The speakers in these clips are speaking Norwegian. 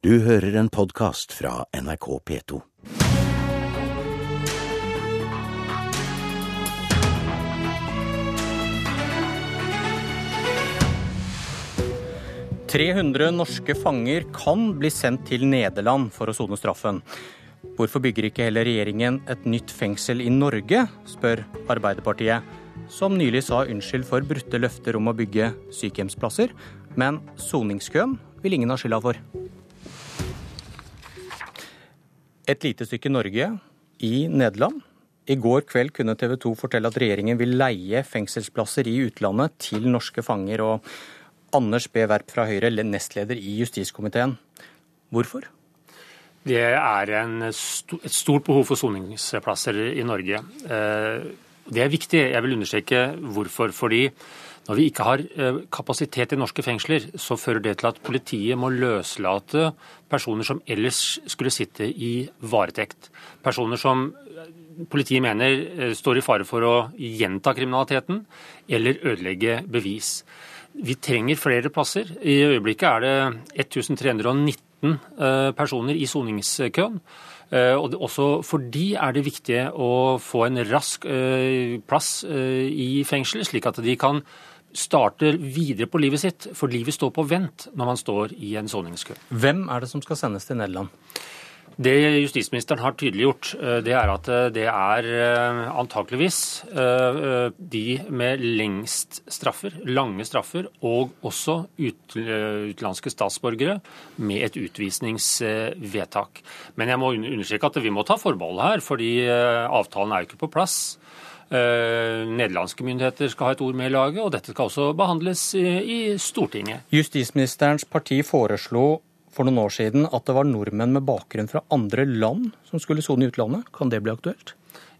Du hører en podkast fra NRK P2. «300 norske fanger kan bli sendt til Nederland for å sone straffen. Hvorfor bygger ikke heller regjeringen et nytt fengsel i Norge, spør Arbeiderpartiet, som nylig sa unnskyld for brutte løfter om å bygge sykehjemsplasser, men soningskøen vil ingen ha skylda for. Et lite stykke Norge i Nederland. I går kveld kunne TV 2 fortelle at regjeringen vil leie fengselsplasser i utlandet til norske fanger. og Anders B. Werp fra Høyre, nestleder i justiskomiteen. Hvorfor? Det er en, et stort behov for soningsplasser i Norge. Eh, det er viktig. Jeg vil understreke hvorfor. Fordi når vi ikke har eh, kapasitet i norske fengsler, så fører det til at politiet må løslate personer som ellers skulle sitte i varetekt. Personer som eh, politiet mener står i fare for å gjenta kriminaliteten eller ødelegge bevis. Vi trenger flere plasser. I øyeblikket er det 1319 eh, personer i soningskøen. Eh, og også for de er det viktig å få en rask eh, plass i fengsel, slik at de kan starte videre på livet sitt. For livet står på vent når man står i en soningskø. Hvem er det som skal sendes til Nederland? Det justisministeren har tydeliggjort, eh, det er at eh, det er eh, antakeligvis de med lengst straffer, lange straffer, og også utenlandske statsborgere med et utvisningsvedtak. Men jeg må understreke at vi må ta forbehold her, fordi avtalen er jo ikke på plass. Nederlandske myndigheter skal ha et ord med i laget, og dette skal også behandles i Stortinget. Justisministerens parti foreslo for noen år siden at det var nordmenn med bakgrunn fra andre land som skulle sone i utlandet. Kan det bli aktuelt?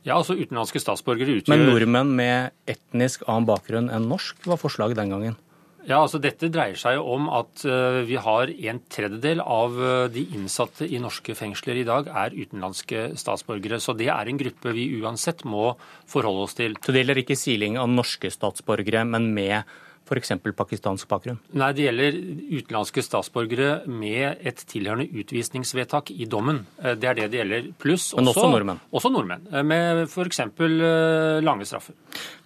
Ja, altså utenlandske statsborgere utgjør Men nordmenn med etnisk annen bakgrunn enn norsk var forslaget den gangen? Ja, altså Dette dreier seg om at uh, vi har en tredjedel av uh, de innsatte i norske fengsler i dag er utenlandske statsborgere. Så det er en gruppe vi uansett må forholde oss til. Så det gjelder ikke siling av norske statsborgere, men med f.eks. pakistansk bakgrunn? Nei, det gjelder utenlandske statsborgere med et tilhørende utvisningsvedtak i dommen. Eh, det er det det gjelder. Pluss også, også, nordmenn? Også nordmenn, eh, med f.eks. Eh, lange straffer.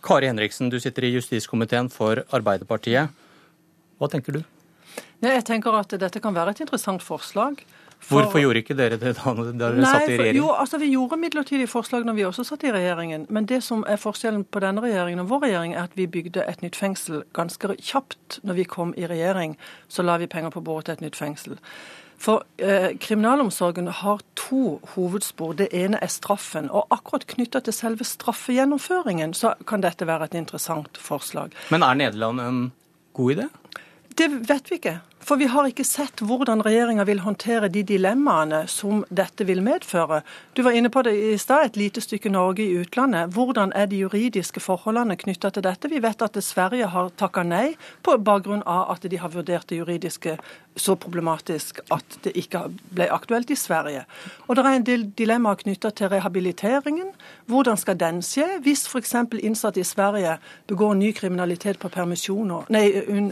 Kari Henriksen, du sitter i justiskomiteen for Arbeiderpartiet. Hva tenker du? Jeg tenker at dette kan være et interessant forslag. For... Hvorfor gjorde ikke dere det da dere Nei, satt i regjering? jo, altså Vi gjorde midlertidige forslag når vi også satt i regjeringen. Men det som er forskjellen på denne regjeringen og vår regjering, er at vi bygde et nytt fengsel ganske kjapt når vi kom i regjering. Så la vi penger på bordet til et nytt fengsel. For eh, Kriminalomsorgen har to hovedspor. Det ene er straffen. Og akkurat knytta til selve straffegjennomføringen så kan dette være et interessant forslag. Men er Nederland en god idé? Det vet vi ikke. For vi har ikke sett hvordan regjeringa vil håndtere de dilemmaene som dette vil medføre. Du var inne på det i stad, et lite stykke Norge i utlandet. Hvordan er de juridiske forholdene knytta til dette? Vi vet at Sverige har takka nei på bakgrunn av at de har vurdert det juridiske så problematisk at det ikke ble aktuelt i Sverige. Og det er en del dilemmaer knytta til rehabiliteringen. Hvordan skal den skje? Hvis f.eks. innsatte i Sverige begår ny kriminalitet på permisjoner Nei,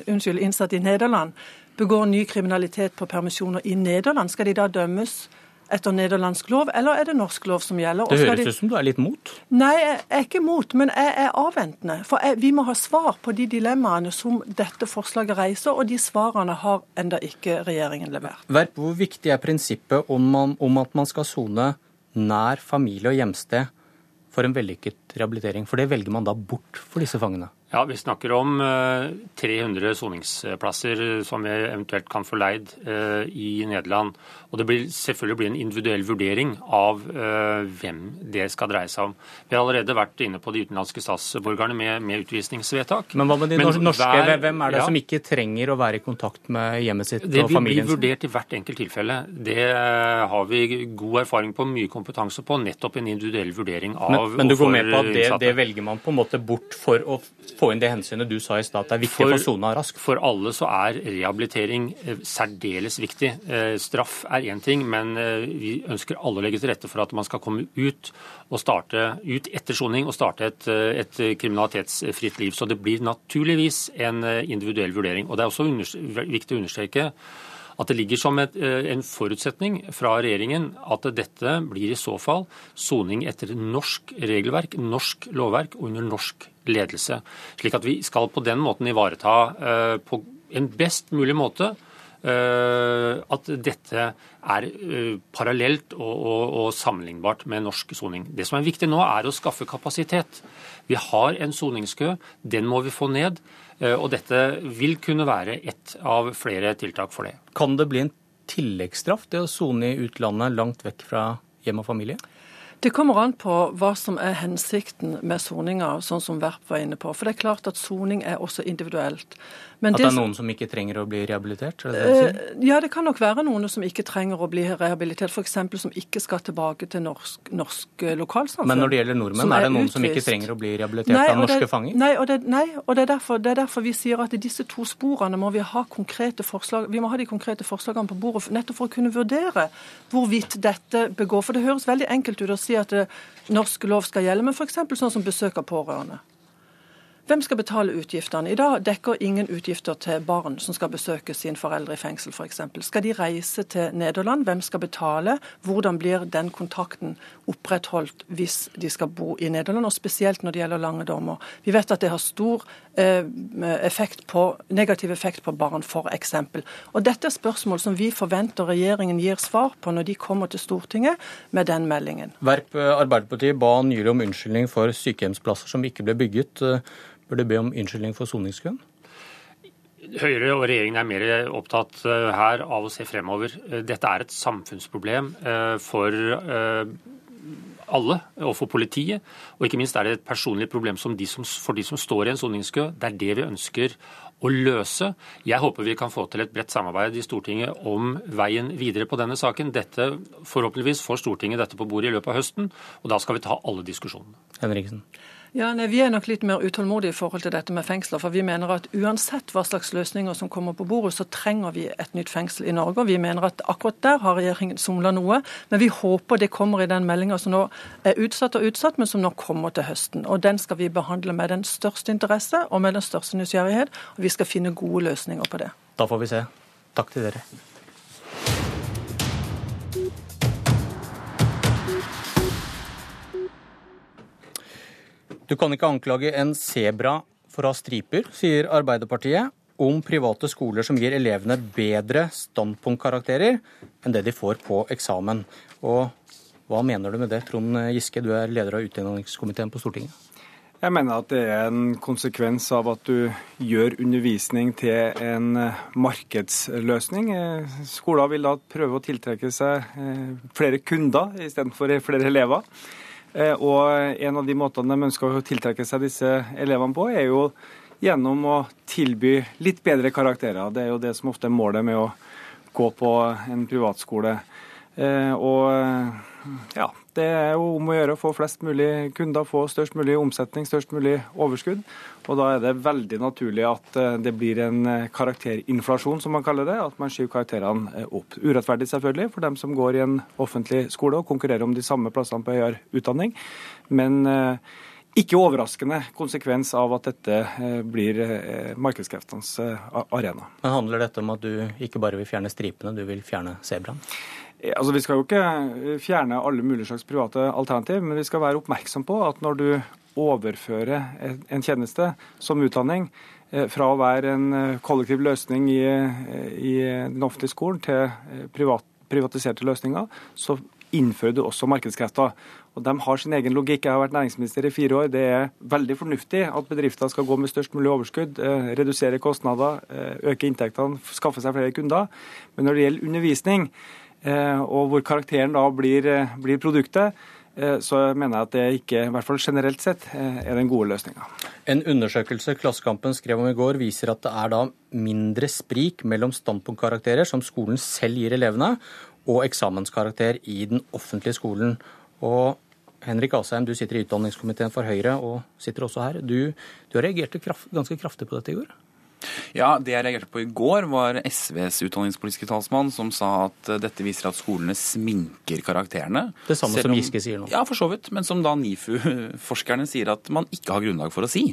unnskyld, innsatte i Nederland begår ny kriminalitet på permisjoner i Nederland, skal de da dømmes etter nederlandsk lov, eller er det norsk lov som gjelder? Det høres ut de... som du er litt mot? Nei, jeg er ikke mot, men jeg er avventende. For jeg, vi må ha svar på de dilemmaene som dette forslaget reiser, og de svarene har enda ikke regjeringen levert. Verp, hvor viktig er prinsippet om, man, om at man skal sone nær familie og hjemsted for en vellykket rehabilitering? For det velger man da bort for disse fangene? Ja, Vi snakker om 300 eh, soningsplasser som vi eventuelt kan få leid eh, i Nederland. Og Det blir selvfølgelig bli en individuell vurdering av eh, hvem det skal dreie seg om. Vi har allerede vært inne på de utenlandske statsborgerne med, med utvisningsvedtak. Men hva med de Men norske? Hver, hvem er det ja, som ikke trenger å være i kontakt med hjemmet sitt og familien Det blir vurdert i hvert enkelt tilfelle. Det har vi god erfaring på, mye kompetanse på. Nettopp en individuell vurdering av Men, men du går med på at det, det velger man på en måte bort for å få inn det hensynet du sa i stad, det er viktig for, å sone raskt? For alle så er rehabilitering eh, særdeles viktig. Eh, straff er én ting, men eh, vi ønsker alle å legge til rette for at man skal komme ut og starte ut etter soning og starte et, et, kriminalitetsfritt liv. Så det blir naturligvis en individuell vurdering. Og Det er også viktig å understreke at det ligger som et, en forutsetning fra regjeringen at dette blir i så fall soning etter norsk regelverk, norsk lovverk og under norsk ledelse. Slik at vi skal på den måten ivareta på en best mulig måte at dette er parallelt og, og, og, sammenlignbart med norsk soning. Det som er viktig nå, er å skaffe kapasitet. Vi har en soningskø. Den må vi få ned. Og dette vil kunne være ett av flere tiltak for det. Kan det bli en tilleggsstraff, det å sone i utlandet langt vekk fra hjem og familie? Det kommer an på hva som er hensikten med soninga, sånn som Verp var inne på. For det er klart at soning er også individuelt. Men at det er noen som ikke trenger å bli rehabilitert? Det det uh, ja, det kan nok være noen som ikke trenger å bli rehabilitert. F.eks. som ikke skal tilbake til norsk, norsk eh, lokalsamfunn. Men når det gjelder nordmenn, er, er, det noen utvist. som ikke trenger å bli rehabilitert nei, av norske fanger? Nei, og, det, nei, og det, er derfor, det er derfor vi sier at i disse to sporene må vi ha konkrete forslag. Vi må ha de konkrete forslagene på bordet nettopp for å kunne vurdere hvorvidt dette begår. For det høres veldig enkelt ut å si si at norsk lov skal gjelde, men f.eks. sånn som besøk av pårørende. Hvem skal betale utgiftene? I dag dekker ingen utgifter til barn som skal besøke sin foreldre i fengsel f.eks. Skal de reise til Nederland? Hvem skal betale? Hvordan blir den kontakten opprettholdt hvis de skal bo i Nederland, og spesielt når det gjelder lange dommer? Vi vet at det har stor eh, effekt på, negativ effekt på barn, f.eks. Og dette er spørsmål som vi forventer regjeringen gir svar på når de kommer til Stortinget med den meldingen. Verp eh, Arbeiderpartiet ba nylig om unnskyldning for sykehjemsplasser som ikke ble bygget. Bør du be om unnskyldning for soningskøen? Høyre og regjeringen er mer opptatt eh, her av å se fremover. Eh, dette er et samfunnsproblem eh, for alle, og for politiet. Og ikke minst er det et personlig problem de som, for de som står i en soningskø. Det er det vi ønsker å løse. Jeg håper vi kan få til et bredt samarbeid i Stortinget om veien videre på denne saken. Dette, Forhåpentligvis får Stortinget dette på bordet i løpet av høsten, og da skal vi ta alle diskusjonene. Henriksen. Ja, nei, Vi er nok litt mer utålmodige i forhold til dette med fengsler. For vi mener at uansett hva slags løsninger som kommer på bordet, så trenger vi et nytt fengsel i Norge. Og vi mener at akkurat der har regjeringen somla noe. Men vi håper det kommer i den meldinga som nå er utsatt og utsatt, men som nå kommer til høsten. Og den skal vi behandle med den største interesse og med den største nysgjerrighet. Og vi skal finne gode løsninger på det. Da får vi se. Takk til dere. Du kan ikke anklage en sebra for å ha striper, sier Arbeiderpartiet om private skoler som gir elevene bedre standpunktkarakterer enn det de får på eksamen. Og hva mener du med det, Trond Giske, du er leder av utdanningskomiteen på Stortinget? Jeg mener at det er en konsekvens av at du gjør undervisning til en markedsløsning. Skoler vil da prøve å tiltrekke seg eh, flere kunder istedenfor flere elever. Eh, og en av de måtene de ønsker å tiltrekke seg disse elevene på, er jo gjennom å tilby litt bedre karakterer. Det er jo det som ofte er målet med å gå på en privatskole. Eh, og ja, det er jo om å gjøre å få flest mulig kunder, få størst mulig omsetning, størst mulig overskudd. Og da er det veldig naturlig at eh, det blir en eh, karakterinflasjon, som man kaller det. At man skyver karakterene eh, opp. Urettferdig selvfølgelig for dem som går i en offentlig skole og konkurrerer om de samme plassene på høyere utdanning. Men ikke overraskende konsekvens av at dette blir markedskreftenes arena. Men Handler dette om at du ikke bare vil fjerne stripene, du vil fjerne sebraen? Altså, Vi skal jo ikke fjerne alle mulige slags private alternativ, men vi skal være oppmerksom på at når du overfører en tjeneste som utdanning eh, fra å være en eh, kollektiv løsning i, eh, i den offentlige skolen til privat, privatiserte løsninger, så innfører du også markedskrefter. Og De har sin egen logikk. Jeg har vært næringsminister i fire år. Det er veldig fornuftig at bedrifter skal gå med størst mulig overskudd, redusere kostnader, øke inntektene, skaffe seg flere kunder. Men når det gjelder undervisning, Eh, og hvor karakteren da blir, eh, blir produktet, eh, så mener jeg at det ikke, i hvert fall generelt sett, er den gode løsninga. En undersøkelse Klassekampen skrev om i går, viser at det er da mindre sprik mellom standpunktkarakterer som skolen selv gir elevene, og eksamenskarakter i den offentlige skolen. Og Henrik Asheim, du sitter i utdanningskomiteen for Høyre og sitter også her. Du, du reagerte kraft, ganske kraftig på dette i går? Ja, Det jeg reagerte på i går, var SVs utdanningspolitiske talsmann som sa at eh, dette viser at skolene sminker karakterene. Det samme som Giske sier nå. Ja, for så vidt. Men som da NIFU-forskerne sier at man ikke har grunnlag for å si.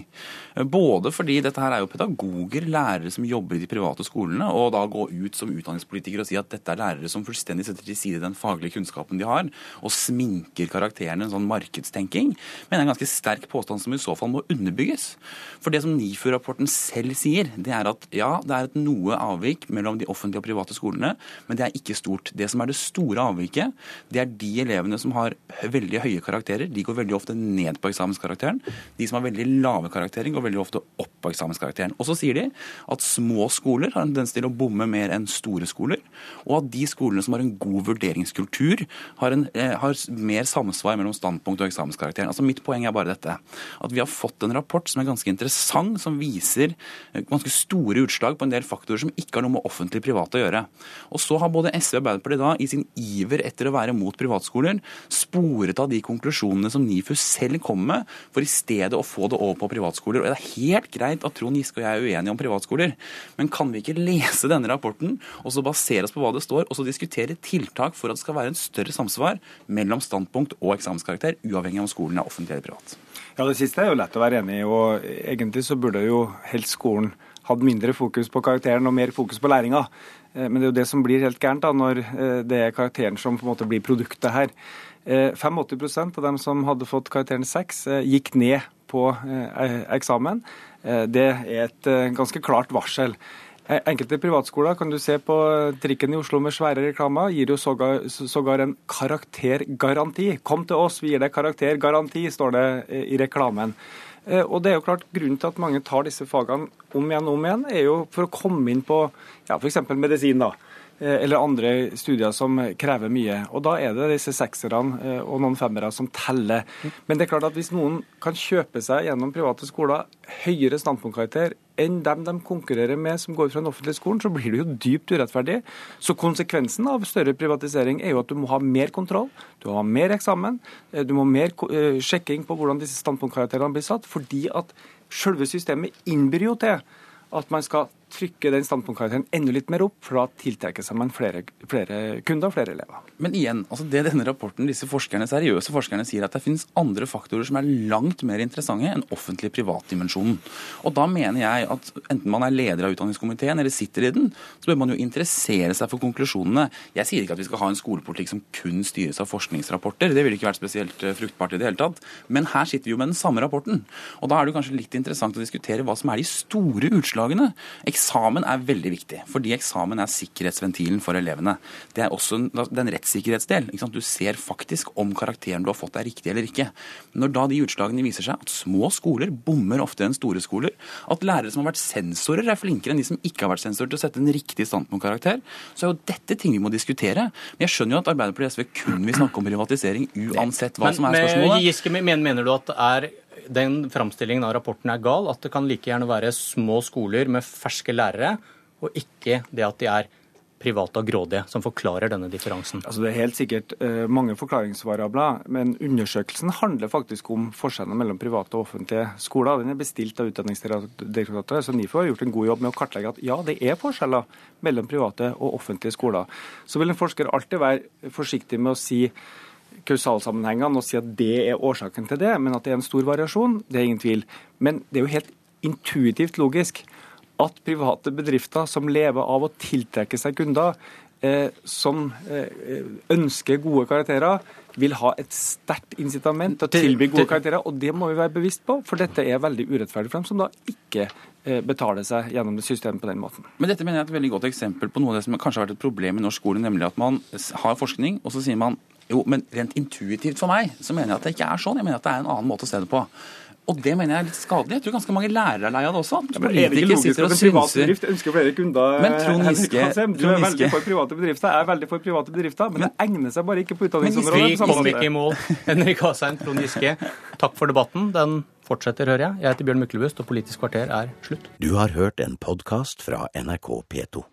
Både fordi dette her er jo pedagoger, lærere som jobber i de private skolene, og da gå ut som utdanningspolitiker og si at dette er lærere som fullstendig setter til side den faglige kunnskapen de har, og sminker karakterene en sånn markedstenking, men det er en ganske sterk påstand som i så fall må underbygges. For det som NIFU-rapporten selv sier, det er at ja, det er et noe avvik mellom de offentlige og private skolene, men det er ikke stort. Det som er det store avviket, det er de elevene som har veldig høye karakterer. De går veldig ofte ned på eksamenskarakteren. De som har veldig lave karakterer, går veldig ofte opp på eksamenskarakteren. Og så sier de at små skoler har en tendens til å bomme mer enn store skoler, og at de skolene som har en god vurderingskultur, har, en, eh, har mer samsvar mellom standpunkt og eksamenskarakteren. Altså Mitt poeng er bare dette. At vi har fått en rapport som er ganske interessant, som viser eh, ganske store utslag på en del faktorer som ikke har noe med offentlig privat å gjøre. Og så har både SV og Arbeiderpartiet da, i sin iver etter å være mot privatskoler, sporet av de konklusjonene som NIFU selv kom med, for i stedet å få det over på privatskoler. Og det er helt greit at Trond Giske og jeg er uenige om privatskoler, men kan vi ikke lese denne rapporten og så basere oss på hva det står, og så diskutere tiltak for at det skal være en større samsvar mellom standpunkt og eksamenskarakter, uavhengig av om skolen er offentlig eller privat? Ja, Det siste er jo lett å være enig i. og Egentlig så burde jo helst skolen hatt mindre fokus på karakteren og mer fokus på læringa. Eh, men det er jo det som blir helt gærent da, når eh, det er karakteren som på en måte blir produktet her. 85 eh, av dem som hadde fått karakteren 6, gikk ned på eksamen. Det er et ganske klart varsel. Enkelte privatskoler kan du se på trikken i Oslo med svære reklamer, gir jo sågar, sågar en karaktergaranti. Kom til oss, vi gir deg karaktergaranti, står det i reklamen. Og det er jo klart Grunnen til at mange tar disse fagene om igjen og om igjen, er jo for å komme inn på ja, f.eks. medisin. da. Eh, eller andre studier som krever mye. Og Da er det disse sekserne eh, og noen femmere som teller. Men det er klart at hvis noen kan kjøpe seg gjennom private skoler høyere standpunktkarakter enn dem de konkurrerer med som går fra den offentlige skolen, så blir det jo dypt urettferdig. Så konsekvensen av større privatisering er jo at du må ha mer kontroll, du må ha mer eksamen, eh, du må ha mer sjekking på hvordan disse standpunktkarakterene blir satt, fordi at selve systemet innbyr jo til at man skal trykke den standpunktkarakteren enda litt mer opp, for da tiltrekker seg man flere, flere kunder og flere elever. Men igjen, altså det denne rapporten, disse forskerne, seriøse forskerne sier at det finnes andre faktorer som er langt mer interessante enn offentlig-privat-dimensjonen. Og da mener jeg at enten man er leder av utdanningskomiteen eller sitter i den, så bør man jo interessere seg for konklusjonene. Jeg sier ikke at vi skal ha en skolepolitikk som kun styres av forskningsrapporter, det ville ikke vært spesielt eh, fruktbart i det hele tatt. Men her sitter vi jo med den samme rapporten. Og da er det kanskje litt interessant å diskutere hva som er de store utslagene. Eksamen er veldig viktig, fordi eksamen er sikkerhetsventilen for elevene. Det er også en, en rettssikkerhetsdel. Du ser faktisk om karakteren du har fått er riktig eller ikke. Når da de utslagene viser seg at små skoler bommer ofte enn store skoler, at lærere som har vært sensorer er flinkere enn de som ikke har vært sensorer til å sette en riktig standpunktkarakter, så er jo dette ting vi må diskutere. Men jeg skjønner jo at Arbeiderpartiet og SV kun vil snakke om privatisering uansett hva som er spørsmålet. Men Giske, mener du at det er den framstillingen av rapporten er gal. At det kan like gjerne være små skoler med ferske lærere, og ikke det at de er private og grådige, som forklarer denne differansen? Altså det er helt sikkert uh, mange forklaringsvariabler, men undersøkelsen handler faktisk om forskjellene mellom private og offentlige skoler. Den er bestilt av Utdanningsdirektoratet, så NIFO har gjort en god jobb med å kartlegge at ja, det er forskjeller mellom private og offentlige skoler. Så vil en forsker alltid være forsiktig med å si kausalsammenhengene og si at det er årsaken til det, men at det er en stor variasjon, det er ingen tvil. Men det er jo helt intuitivt logisk at private bedrifter som lever av å tiltrekke seg kunder, eh, som eh, ønsker gode karakterer, vil ha et sterkt incitament til å tilby gode karakterer. Og det må vi være bevisst på, for dette er veldig urettferdig for dem som da ikke eh, betaler seg gjennom det systemet på den måten. Men dette mener jeg er et veldig godt eksempel på noe av det som kanskje har vært et problem i norsk skole, nemlig at man har forskning, og så sier man jo, men rent intuitivt for meg så mener jeg at det ikke er sånn. Jeg mener at det er en annen måte å se det på. Og det mener jeg er litt skadelig. Jeg tror ganske mange lærere er lei av det også. Ja, men er det ikke logisk at en privat bedrift ønsker flere kunder? Men Trond Giske, Du er veldig for private bedrifter, jeg er veldig for private bedrifter, men, men det egner seg bare ikke på utdanningsområdet. Vi kommer ikke i mål. Henrik Asheim, Trond Giske, takk for debatten. Den fortsetter, hører jeg. Jeg heter Bjørn Myklebust, og Politisk kvarter er slutt. Du har hørt en podkast fra NRK P2.